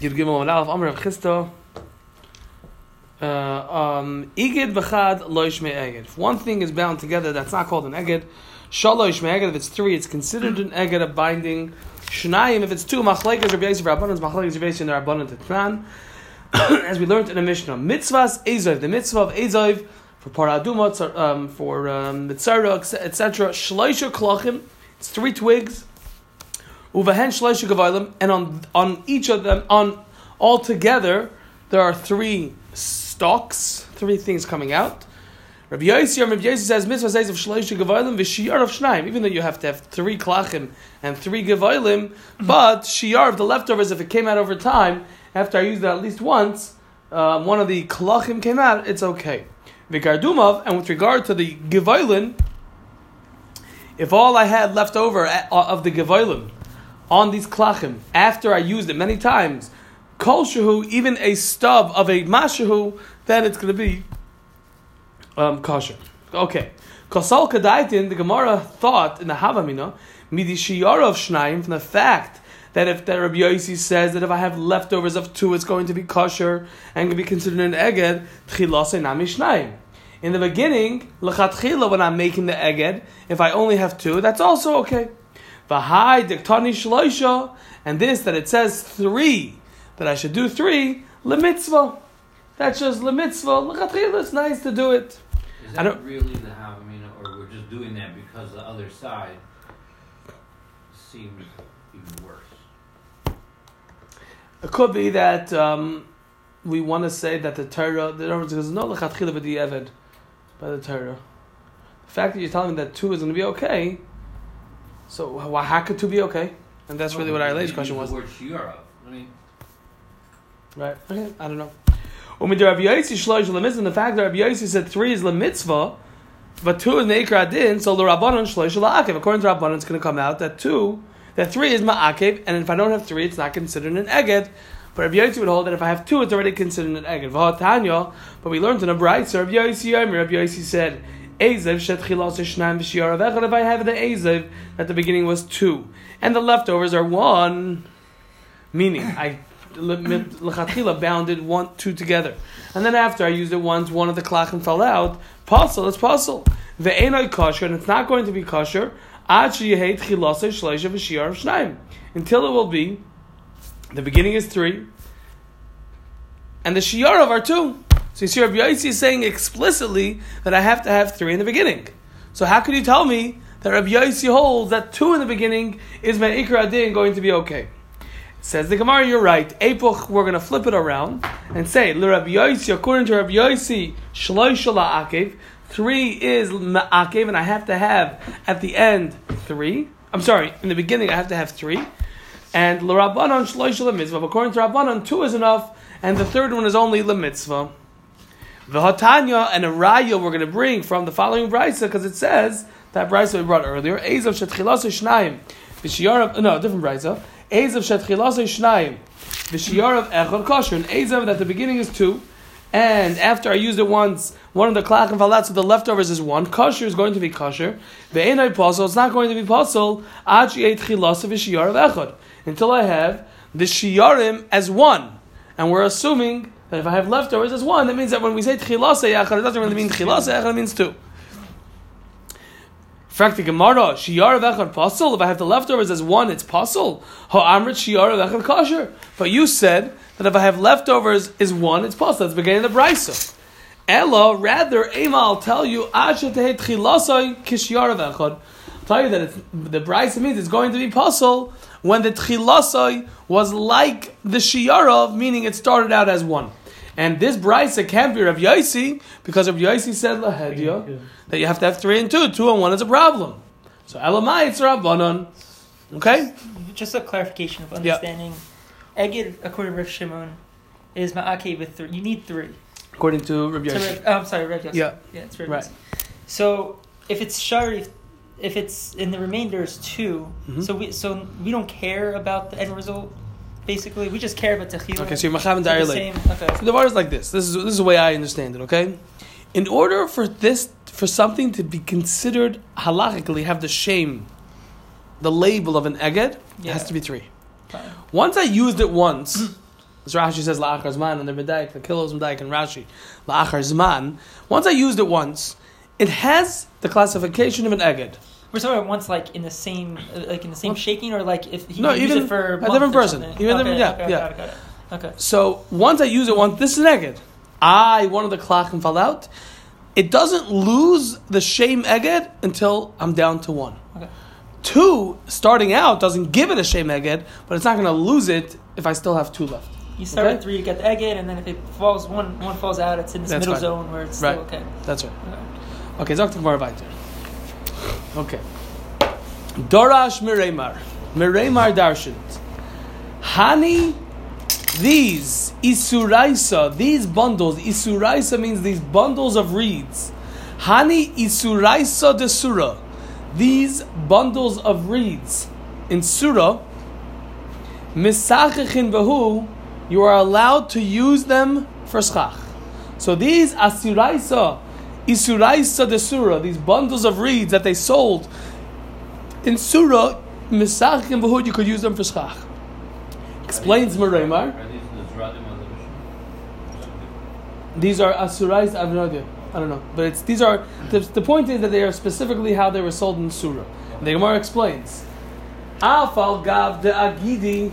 Yud Gimel Amud Aleph Amr Rav um, Igid v'chad loish me'eged. If one thing is bound together, that's not called an eged. Shalosh me'eged. If it's three, it's considered an eged, a binding. Shnayim. If it's two, machlekes Rabbi Yosef Rabbanan, machlekes Rabbi Yosef Rabbanan Tetran. As we learned in the Mishnah, mitzvahs ezov. The mitzvah of ezov for paradumot, um, for um, mitzara, etc. Shloisha klachim. It's three twigs. Uvahen shloisha gavalim, and on on each of them, on all together, there are three stalks, three things coming out. Rabbi Yossi, Rabbi Yossi says mitzvah says of shloisha gavalim v'shiyar of shnaim. Even though you have to have three klachim and three gavalim, but shiyar of the leftovers, if it came out over time, after I used it at least once, um, one of the klachim came out, it's okay. Vikardumav, and with regard to the gavalim, if all I had left over uh, of the gavalim on these klachim after I used it many times, kol shehu, even a stub of a mashahu, then it's going to be um, kosher. Okay. Kosal kadaitin, the Gemara thought in the Havamina, midi shiyar of shnayim, from the fact that if the Rabbi Yossi says that if I have leftovers of two, it's going to be kosher and can be considered an eged, tchilase nami shnayim. In the beginning, lechatchila, when I'm making the eged, if I only have two, that's also okay. V'hai diktani shloisha, and this that it says three, that I should do three, lemitzvah. That's just lemitzvah. Lechatchila, it's nice to do it. Is I that don't- really the Havamina, or we're just doing that because the other side seems even worse? It could be that um, we want to say that the Torah, the Torah there's no lechatchila b'di'evid by the Torah. The fact that you're telling me that two is going to be okay, so why how could two be okay? And that's really what our Maybe question was. The word shiura. I mean, Right. Okay. I don't know. When we the Rabbi Yossi shloish lemitzvah, the fact that Rabbi Yossi said three is lemitzvah, but two is neikra adin, so the Rabbanon shloish la'akev. According to Rabbanon, it's going to come out that two, that three is ma'akev, and if I don't have three, it's not considered an eged. But Rabbi Yossi would hold that if I have two, it's already considered an eged. V'hatanya, but we learned in a bright, so Rabbi Yossi, Rabbi Yossi said, Ezev shet chilas shnaim v'shiyar avechad. If I have the Ezev, at the beginning was two, and the leftovers are one, meaning I lechatchila bounded one two together, and then after I used it once, one of the klachim fell out. Puzzle, it's puzzle. Ve'enoi kosher, and it's not going to be kosher. Ad sheyehei tchilasa shleisha v'shiyar shnaim, until it will be. The beginning is three, and the shiyarav are two. So you see, Rabbi Yossi is saying explicitly that I have to have three in the beginning. So how could you tell me that Rabbi Yossi holds that two in the beginning is my ikra adin going to be okay? Says the Gemara, you're right. Epoch, we're going to flip it around and say, Rabbi Yossi, according to Rabbi Yossi, shloish la'akev, three is ma'akev, and I have to have at the end three. I'm sorry, in the beginning I have to have three. And l'rabbanon shloish mitzvah. According to Rabbanon, two is enough, and the third one is only the mitzvah. V'hatanya and a raya we're going to bring from the following brisa because it says that brisa we brought earlier. Ezav shetchilas shnayim v'shiyarav uh, no different brisa. Ezav shetchilas shnayim v'shiyarav echad kosher. And ezav that the beginning is two, and after I used it once, one of the klach and falat, so the leftovers is one. Kosher is going to be kosher. Ve'enai posel, it's not going to be posel. Ad she'et chilas v'shiyarav echad until I have the shiyarim as one, and we're assuming that if I have leftovers as one, that means that when we say tchilasa yachad, it doesn't really mean tchilasa yachad, it means two. Fact the Gemara, shiyar of echad pasul. If I have the leftovers as one, it's pasul. Ha'amrit shiyar of echad kosher. But you said that if I have leftovers is one, it's pasul. That's the beginning of the brisa. Ella, rather, Ema, I'll tell you, asheteh tchilasai kishiyar of echad. Tell you that it's, the brisa means it's going to be pasul when the tchilasai was like the shiyarav, meaning it started out as one. And this brisa can't be Rav Yossi because Rav Yossi said lahedya that you have to have three and two. Two and one is a problem. So elamai it's Rabbanon. Okay. Just a clarification of understanding. Eged, according to Rav Shimon, is ma'ake with three. You need three. According to Rav So oh, I'm sorry, Rav Yossi. Yeah. yeah, it's Rav Right. Yossi. So if it's shari, if it's in the remainder is 2 Mhm. so we so we don't care about the end result. Basically, we just care about techila. Okay, so you're machav and So the dialect. same. Okay. The bar is like this. This is this is the way I understand it. Okay, in order for this for something to be considered halachically have the shame, the label of an eged, it has to be three. Fine. Once I used it once, Because Rashi says la'achar zman and the Medaik, the kilos Medaik and Rashi la'achar zman. Once I used it once, it has the classification of an eged. We're talking about once, like in the same, like in the same Well, shaking, or like if he no, use even it for a different person. Even okay, yeah, okay, yeah. Got it, got it. Okay. So once I use it once, this is an eged. I one of the klachim fell out. It doesn't lose the shame eged until I'm down to one. Okay. Two, starting out doesn't give it a shame eged, but it's not going to lose it if I still have two left. You start Okay. with three, you get the egg in, and then if it falls one, one falls out, it's in this That's middle fine. zone where it's Right. still okay. That's right. Okay. Okay, Dr. Gemara weiter. Okay. Dorash Miremar. Miremar Darshant. Hani, these, Isuraisa, these bundles, Isuraisa means these bundles of reeds. Hani Isuraisa de Surah. These bundles of reeds in Surah, Misachichin Behu, you are allowed to use them for schach. So these Asuraisa, Isuraisa de Surah, these bundles of reeds that they sold in Surah, Misachichin Behu, you could use them for schach. Explains. Are these the Zradim or the Rishon? These are Asurais, I have no idea. I don't know. But it's these are the, the point is that they are specifically how they were sold in Surah. The Gemara explains. Afal gav de agidi,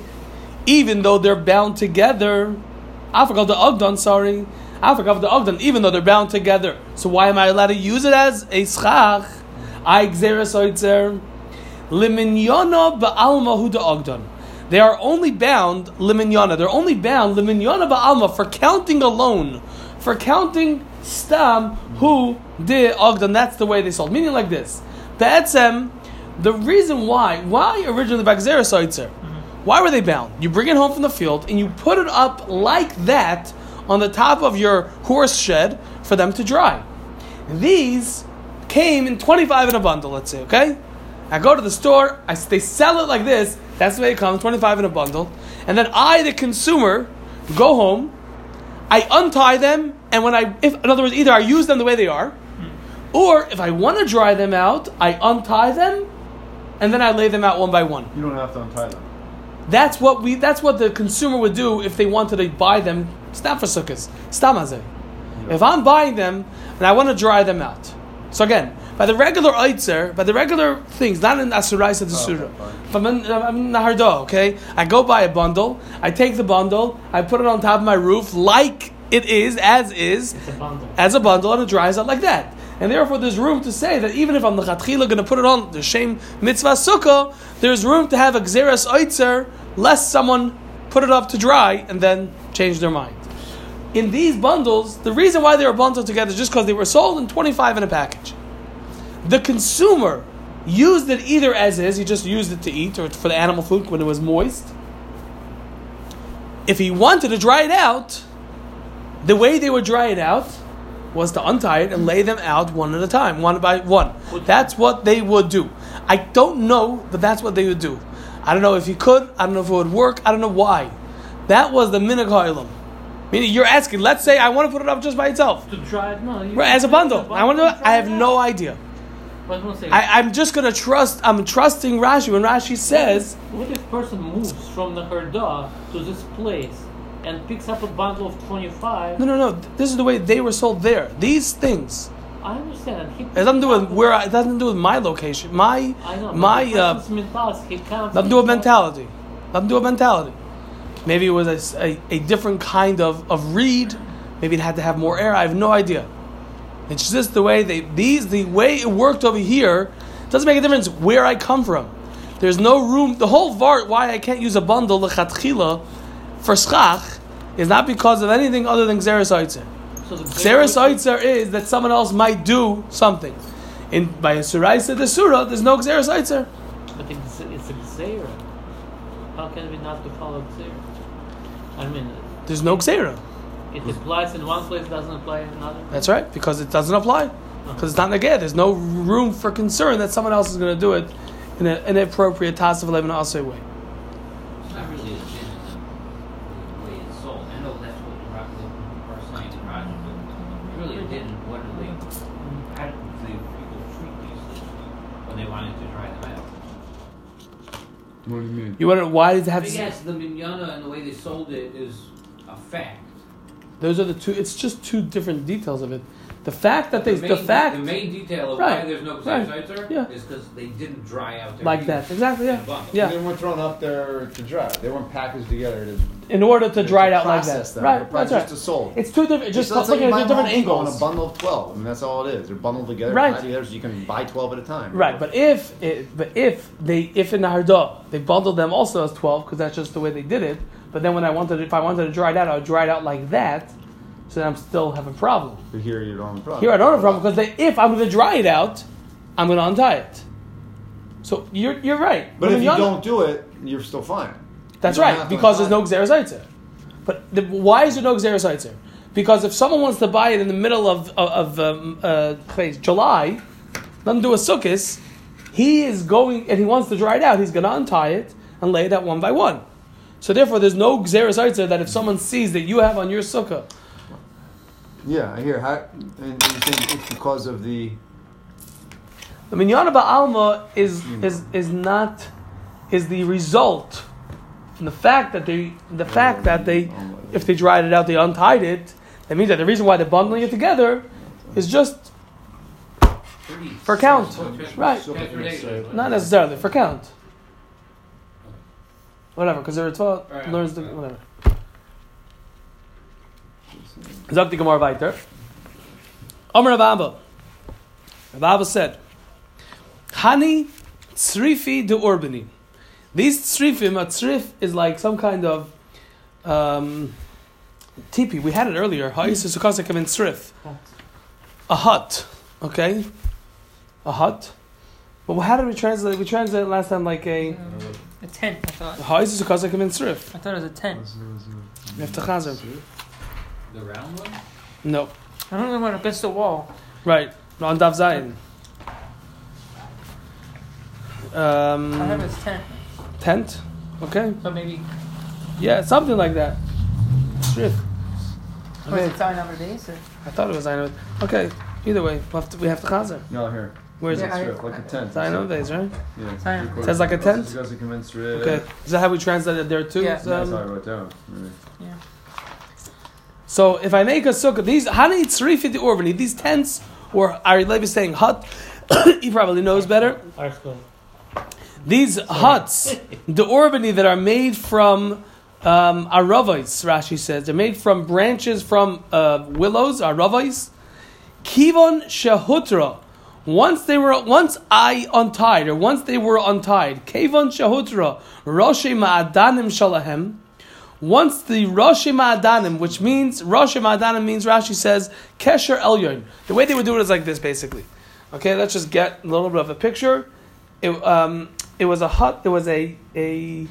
even though they're bound together. Afal de ogdon, sorry. Afal gav de ogdon, even though they're bound together. So why am I allowed to use it as a schach? I gzeres oitzer. Liminyana ba'alma hu de ogdon. They are only bound liminyana. They're only bound liminyana ba'alma for counting alone, for counting stam who de ogdon. That's the way they sold. Meaning like this. Be'etzem, the reason why, why originally Bagzera Soitzer, mm-hmm. why were they bound? You bring it home from the field and you put it up like that on the top of your horse shed for them to dry. These came in 25 in a bundle, let's say, okay? I go to the store, I, they sell it like this, that's the way it comes, 25 in a bundle. And then I, the consumer, go home, I untie them, and when I, if, in other words, either I use them the way they are, hmm. or if I want to dry them out, I untie them, and then I lay them out one by one. You don't have to untie them. That's what we. That's what the consumer would do if they wanted to buy them. Stam for sukkahs. Stam hazeh. If I'm buying them and I want to dry them out, so again, by the regular eitzer, by the regular things, not in asurais at the Oh, surah. If I'm in, I'm Nahardo, okay, I go buy a bundle. I take the bundle, I put it on top of my roof like it is, as is, a bundle. as a bundle, and it dries out like that. And therefore, there's room to say that even if I'm the chatchila going to put it on the shame mitzvah sukkah, there's room to have a gzeras oitzer, lest someone put it up to dry and then change their mind. In these bundles, the reason why they were bundled together is just because they were sold in 25 in a package. The consumer used it either as is, he just used it to eat or for the animal food when it was moist. If he wanted to dry it out, the way they would dry it out was to untie it and lay them out one at a time, one by one. That's what they would do. I don't know, but that's what they would do. I don't know if he could. I don't know if it would work. I don't know why. That was the ha'ilam. Meaning, you're asking. Let's say I want to put it up just by itself, To try it, no. right, as a put it bundle. I want to. I have no idea. But one second. I, I'm just gonna trust. I'm trusting Rashi when Rashi says What if person moves from the Herda to this place and picks up a bundle of 25? no, no, no. This is the way they were sold there. These things. I understand. He It doesn't do with where. I, it doesn't do with my location. My I know. my uh, mentality, he counts Nothing to do himself- mentality. Nothing to do with mentality. Maybe it was a, a- a different kind of, of reed. Maybe it had to have more air. I have no idea. It's just the way they these the way it worked over here doesn't make a difference where I come from. There's no room. The whole vart why I can't use a bundle lechatchila for schach is not because of anything other than gzeras oitzer. So Gzeras oitzer is that someone else might do something. In by a suraisa the surah, there's no gzeras oitzer. But it's, it's a gzera. How can we not to follow gzera? I mean, There's no gzera. it applies in one place, doesn't apply in another. That's right, because it doesn't apply. Oh. Because it's not neged. There's no room for concern that someone else is going to do it in an inappropriate tasav levin asay way. It's not really a din the way it's sold. I know that's what the rock are saying in Roger, but it's really a din what do they, how do the people treat these things when they wanted to dry them out? What do you mean? You want to, why does it have I to? guess the minyana and the way they sold it is a fact. Those are the two. It's just two different details of it. The fact that they, the, the, fact, the main detail of Right, why there's no right, Xeroxiter yeah. is because they didn't dry out their like meat that, exactly, yeah, a yeah. They weren't thrown up there to dry. They weren't packaged together to In order to dry it out like that, them. right? That's just right. to sold. It's two different. Just that's looking like at different Depot in a bundle of twelve, and that's all it is. They're bundled together, Right. together, so you can buy twelve at a time. Right, but if it, but if they if in the hardah they bundled them also as twelve because that's just the way they did it. But then when I wanted if I wanted to dry it out, I would dry it out like that. So then I'm still have a problem. But here you don't have a problem. Here I don't have a problem because they, if I'm going to dry it out, I'm going to untie it. So you're you're right. But When if you don't do it, you're still fine. That's right, because there's no gzeras oitzer. But the, why is there no gzeras oitzer? Because if someone wants to buy it in the middle of, of, of um, uh, please, July, let him do a sukkis, he is going, and he wants to dry it out, he's going to untie it and lay it out one by one. So therefore, there's no gzeras oitzer that if someone sees that you have on your sukkah, Yeah, I hear. How, and you think it's because of the the minyan ba'alma is, is, is not, is the result from the fact that they, the fact that they, oh if they dried it out, they untied it. That means that the reason why they're bundling it together is just For count. Right. Not necessarily for count. Whatever, because they're taught Right. learns the whatever. Zok the Gemara weiter. Omer Rabba. Rabba said, Hani tzrifi de urbani. These tzrifim, a tzrif is like some kind of um, tipi. We had it earlier. Ha'is is sukkah in tzrif. A hut. Okay? A hut. But how did we translate? We translated last time like a A tent, I thought. ha'is is sukkah in tzrif. I thought it was a tent. We have to chazer. The round one? No. I don't know what against the wall. Right. On Dav Zayin. I have Um, this tent, tent. Okay. but maybe Yeah, something like that. Strip. was Okay. it sign over days? Or? I thought it was Zayin. Okay. Either way, we have to, we have to chazer. no here. Where's Yeah, it? I- Strip, like a tent. Zayin days, right? Yeah. Sign. Three-quarters. Says like a tent? This is commensurate. Okay. Is that how we translated there too? Yeah. It's, That's how I wrote down. Really. Yeah. So if I make a sukkah, these hani tzrifi de urbani, these tents, or Ari Levi is saying hut, he probably knows better. Our school. These huts, the urbani that are made from um, aravais, Rashi says, they're made from branches from uh, willows, aravais. Kivon shahutra. Once they were, once I untied, or once they were untied, kivon shahutra, roshi ma'adanim shalahem. Once the roshi ma'adanim, which means roshi ma'adanim means Rashi says kesher elyon. The way they would do it is like this, basically. Okay, let's just get a little bit of a picture. It, um, it was a hut. It was a a.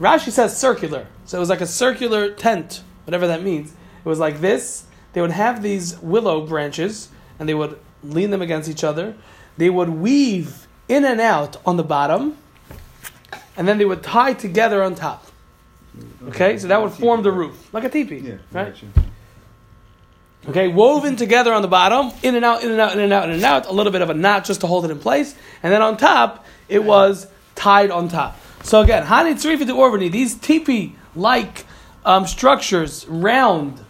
Rashi says circular, so it was like a circular tent, whatever that means. It was like this. They would have these willow branches, and they would lean them against each other. They would weave in and out on the bottom, and then they would tie together on top. Okay, so that would form the roof, like a teepee, Yeah. right? Okay, woven together on the bottom, in and out, in and out, in and out, in and out, a little bit of a knot just to hold it in place, and then on top, it was tied on top. So again, Hani Tzrifa de Orvani, these teepee-like um, structures, round,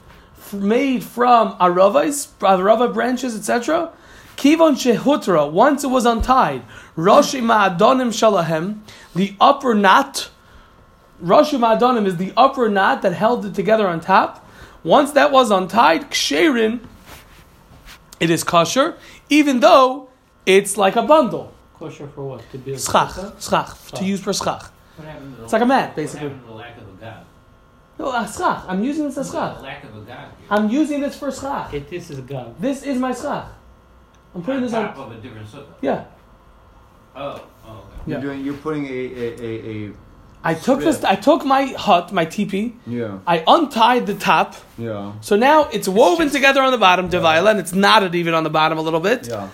made from aravais, arava branches, etc. Kivon shehutra, once it was untied, Roshi ma'adonim shalahem, the upper knot, Roshi ma'adonim is the upper knot that held it together on top. Once that was untied, ksherin, it is kosher, even though it's like a bundle. Kosher for what? To build Schach, sukkah? schach, to use for schach. What happened It's like a mat, basically. the lack of a god? No, a schach. I'm using this as schach. lack of a god. I'm using this for schach. It, this is a God. This is my schach. I'm putting on this top on. of a different sukkah. Yeah. Oh, oh, okay. You're Yeah. doing. You're putting a a a, a I took this. I took my hut, my teepee. yeah I untied the top. yeah So now it's woven together on the bottom, Devaila, and it's knotted even on the bottom a little bit, yeah.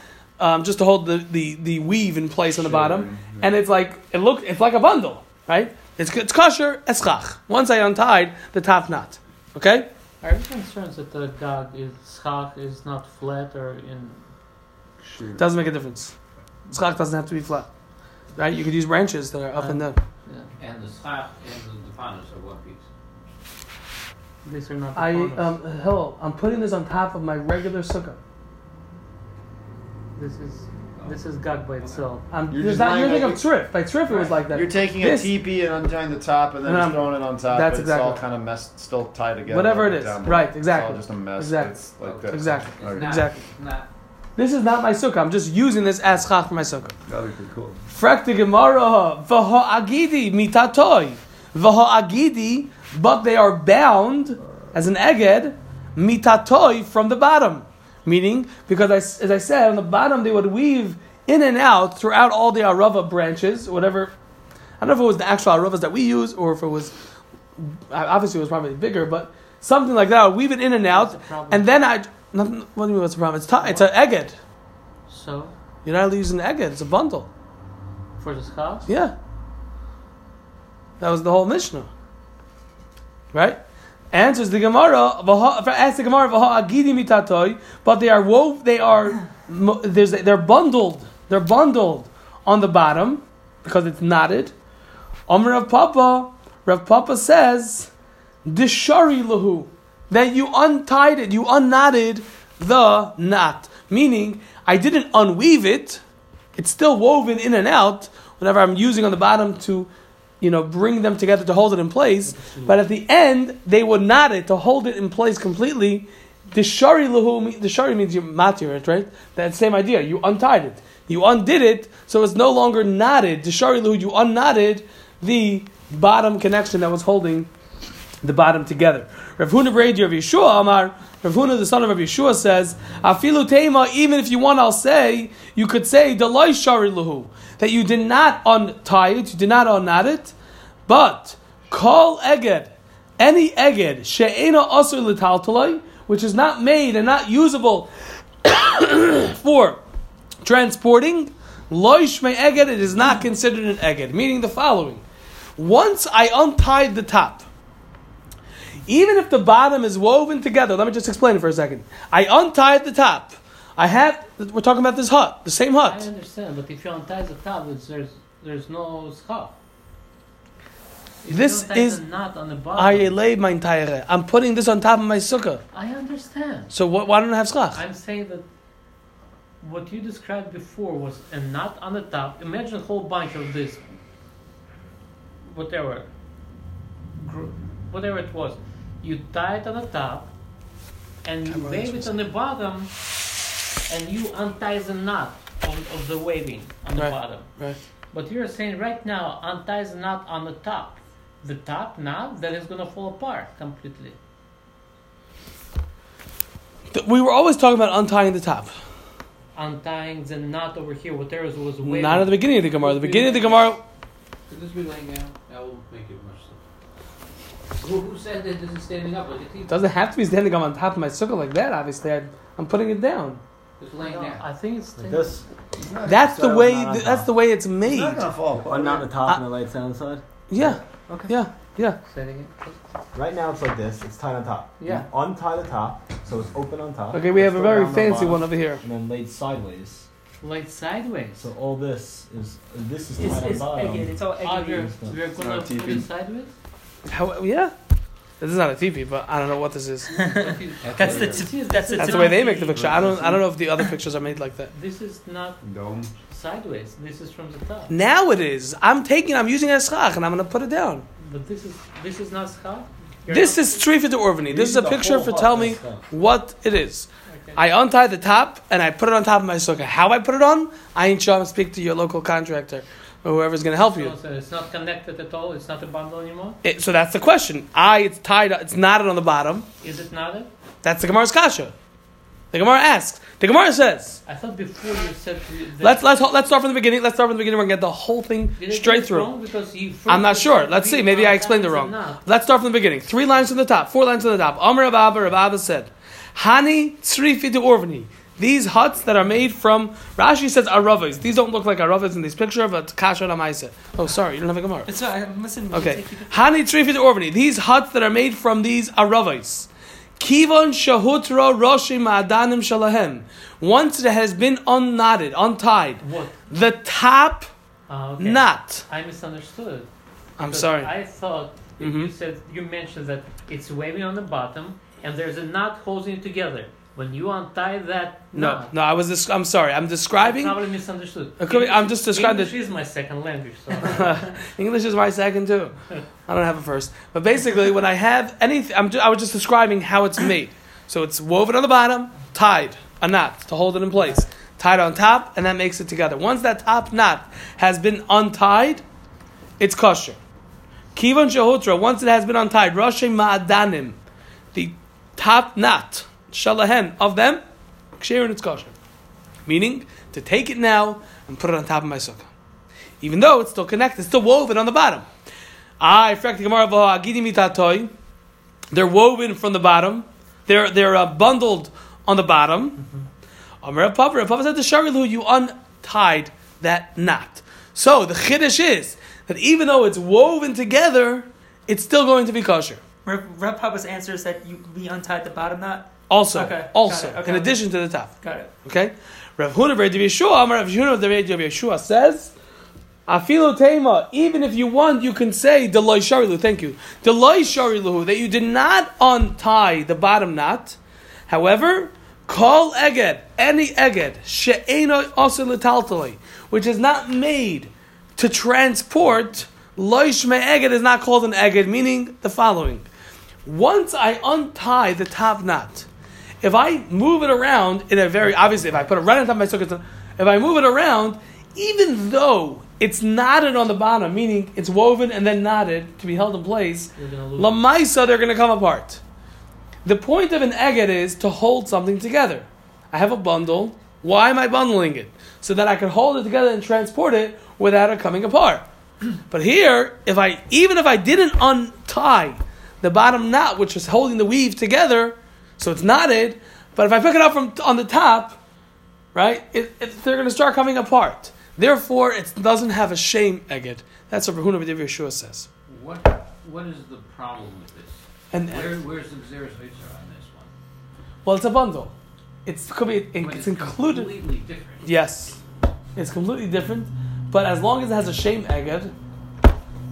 Um, just to hold the, the, the weave in place on the Sure, bottom. yeah. And it's like it look, it's like a bundle, right? It's it's kosher eschach. Once I untied the top knot, okay. Are you concerned that the God is schach is not flat or in? Sure. Doesn't make a difference. Eschach doesn't have to be flat, right? You could use branches that are up and down. Yeah. And the schach and the defanos are one piece. These are not the I bonus. um Hill, I'm putting this on top of my regular sukkah. This is oh. this is gag by itself. I'm, You're there's just not, you're lying thinking of Tzrif. By Tzrif, it was like that. You're taking This- a teepee and untying the top and then And just I'm- throwing it on top. That's it's exactly all right. kind of messed, still tied together. Whatever up it and is. down. Right, It's exactly. all just a mess. Exactly. It's like this. Exactly. Okay. Not- Exactly. Not, This is not my sukkah. I'm just using this as chach for my sukkah. That'd be pretty cool. Frak the Gemara, v'ho agidi mitatoi, v'ho agidi, but they are bound as an eged mitatoi from the bottom. Meaning, because I, as I said, on the bottom they would weave in and out throughout all the arava branches, whatever. I don't know if it was the actual aravas that we use or if it was, obviously it was probably bigger, but something like that. I would weave it in and out, What's the problem? and then I. Nothing, what do you mean? What's the problem? It's ti- it's an eged. so You're not using an eged. It's a bundle. for this house, Yeah. That was the whole Mishnah. Right? Answers the Gemara, asks the Gemara, but they are wove, they are, there's, they're bundled, they're bundled on the bottom, because it's knotted. Omer Rav Papa, Rav Papa says, Dishari lahu, that you untied it, you unknotted the knot. Meaning, I didn't unweave it, it's still woven in and out whenever I'm using on the bottom to, you know, bring them together to hold it in place. But at the end, they would knot it to hold it in place completely. The shari lahu, the shari means you matir it, right? That same idea. You untied it, you undid it, so it's no longer knotted. The shari lahu, you unknotted the bottom connection that was holding the bottom together. Rav Huna of Yeshua Amar, Rav Huna the son of Rav Yeshua says, Afilu Tema, even if you want, I'll say, you could say, Deloi Shari Luhu, that you did not untie it, you did not unknot it, but call Eged, any Eged, She'ena Asur Litaltaloi, which is not made and not usable for transporting, Loish Me Eged, it is not considered an Eged, meaning the following. Once I untied the top, even if the bottom is woven together, let me just explain it for a second. I untied the top. I have, we're talking about this hut, the same hut. I understand, but if you untie the top, it's, there's there's no scarf. If This is- not on the bottom. I lay my entire. I'm putting this on top of my sukkah. I understand. So what, why don't I have schach? I'm saying that what you described before was a knot on the top. Imagine a whole bunch of this, whatever, whatever it was. You tie it on the top, and you wave it on the bottom, and you untie the knot of, of the waving on the Right. bottom. Right. But you're saying right now, untie the knot on the top. The top knot that is gonna fall apart completely. We were always talking about untying the top. Untying the knot over here, whatever was waving. Not at the beginning of the Gemara. The beginning of the Gemara. could this be laying down? That will make it much simpler. Who, who said that this is standing up like a teeth? doesn't have to be standing up on top of my sukkah like that. Obviously, I, I'm putting it down. It's laying No, down. I think it's Like this. That's the way. not on That's the way it's It's made. not gonna fall Or not the top and the lights down the side? Yeah. Okay. Yeah. Yeah. Say it. Right now it's like this. It's tied on top. Yeah. You untie the top, so it's open on top. Okay, we have a very round on the fancy bottom, one over here. And then laid sideways. Laid sideways. So all this is this is It's, tied it's on bottom. egg. It's all Oh, egg. we're, ah, Yes, no. we're gonna not a put TV. it sideways? How? Yeah. This is not a TV, but I don't know what this is. That's the t- that's the That's the way they make the picture. I don't. I don't know if the other pictures are made like that. This is not Dome. sideways. This is from the top. Now it is. I'm taking. I'm using a as schach, and I'm going to put it down. But this is this is not scarf. This is Tzrifa de Orvany. This is a picture for tell me what it is. Okay. I untie the top and I put it on top of my sukkah. How I put it on, I ain't sure. I'm speak to your local contractor or whoever's going to help you. So, so it's not connected at all. It's not a bundle anymore. It, so that's the question. I it's tied. It's knotted on the bottom. Is it knotted? That's the Gemara's kasha. The Gemara asks. The Gemara says. I thought before you said Let's let's let's start from the beginning. Let's start from the beginning. We're gonna get the whole thing straight through. wrong? Because you I'm not sure. Let's see. Maybe I explained it wrong. Let's start from the beginning. Three lines from the top. Four lines from the top. Amr Abba Rabba Abba said, Hani Tzrifi de Orvani. These huts that are made from Rashi says aravas. These don't look like aravas in this picture, but kasha namaisa. Oh, sorry, you don't have a gemara. It's right. I'm listening. Okay. Hani Tzrifi de These huts that are made from these aravas. Kivon shahutra roshi ma'adanim shalahem. Once it has been unknotted, untied, What? the top Ah, okay. knot. I misunderstood. I'm sorry. I thought You Mhm. said you mentioned that it's waving on the bottom, and there's a knot holding it together. When you untie that No, knot, no, I was. Des- I'm sorry. I'm describing. probably misunderstood. Could I'm just describing English is my second language. So. English is my second too. I don't have a first. But basically, when I have anything, I'm ju- I was just describing how it's made. So it's woven on the bottom, tied a knot to hold it in place, tied on top, and that makes it together. Once that top knot has been untied, it's kosher. Kivan shehutra. Once it has been untied, Rashi ma'adanim, the top knot, shalahen of them, kshir and it's kosher. Meaning to take it now and put it on top of my sukkah even though it's still connected, it's still woven on the bottom. I They're woven from the bottom. They're they're uh, bundled on the bottom. Amar Papa Papa said to Sharilu, you untied that knot. So the chiddush is that even though it's woven together, it's still going to be kosher. Rav Papa's answer is that you we untied the bottom knot. Also, Okay, also, okay. in addition to the top. Got it. Okay? Rav Huna Rav Yeshua, Rav Huna Rav Yeshua says, "Afilo Tema, even if you want, you can say Deloy Sharilu, thank you. Deloy Sharilu, that you did not untie the bottom knot. However, call Eged, any Eged, also Litaltali, which is not made to transport, Loishme Eged is not called an Eged, meaning the following. Once I untie the top knot, if I move it around in a very obviously, if I put it right on top of my sukkah, if I move it around, even though it's knotted on the bottom, meaning it's woven and then knotted to be held in place, You're lamaisa they're going to come apart. The point of an eget is to hold something together. I have a bundle. Why am I bundling it? So that I can hold it together and transport it without it coming apart. But here, if I even if I didn't untie the bottom knot, which was holding the weave together, so it's knotted, but if I pick it up from on the top, right, it, it, they're going to start coming apart. Therefore, it doesn't have a shame eged. That's what Rahuna B'Div Yeshua says. What what is the problem with this? And Where where's the gzeras oitzer on this one? well, it's a bundle. It's could be When it's included. completely different. Yes, it's completely different. But as long as it has a shame eged,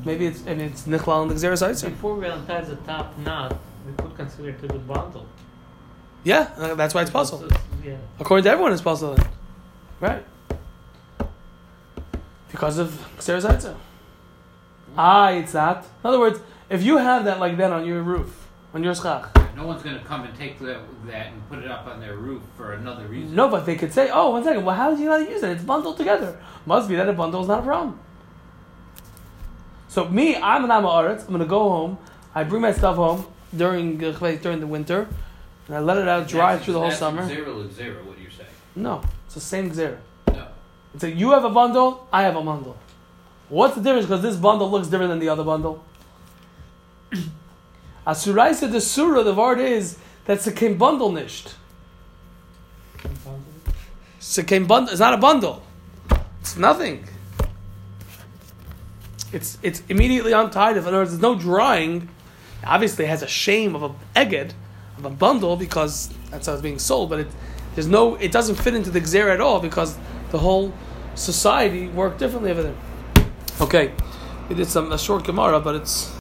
maybe it's and it's nichlal and the gzeras oitzer. Before we untie the top knot, we could consider it to the bundle. Yeah, uh, that's why it's puzzle. Yeah. According to everyone, it's puzzle. then. Right. Because of gzeras oitzer. Ah, it's that. In other words, if you have that like that on your roof, on your schach, No one's going to come and take that, that and put it up on their roof for another reason. No, but they could say, "Oh, one second. Well, how did you not use it? It's bundled together. Must be that a bundle is not a problem." So me, I'm an Amaretz. I'm going to go home. I bring my stuff home during during the winter, and I let it out dry That's- through the whole that's summer. Zero is zero. What do you say? No, it's the same zero. No. It's like you have a bundle, I have a bundle. What's the difference? Because this bundle looks different than the other bundle. Asurai said the surah, the word is that sekem bundle nisht. Sekem bundle. It's not a bundle. It's nothing. It's it's immediately untied. If in other words, there's no drawing. Obviously, it has a shame of a eged of a bundle because that's how it's being sold. But it there's no. It doesn't fit into the gzera at all because the whole society worked differently over there. Okay, we did some a short gemara, but it's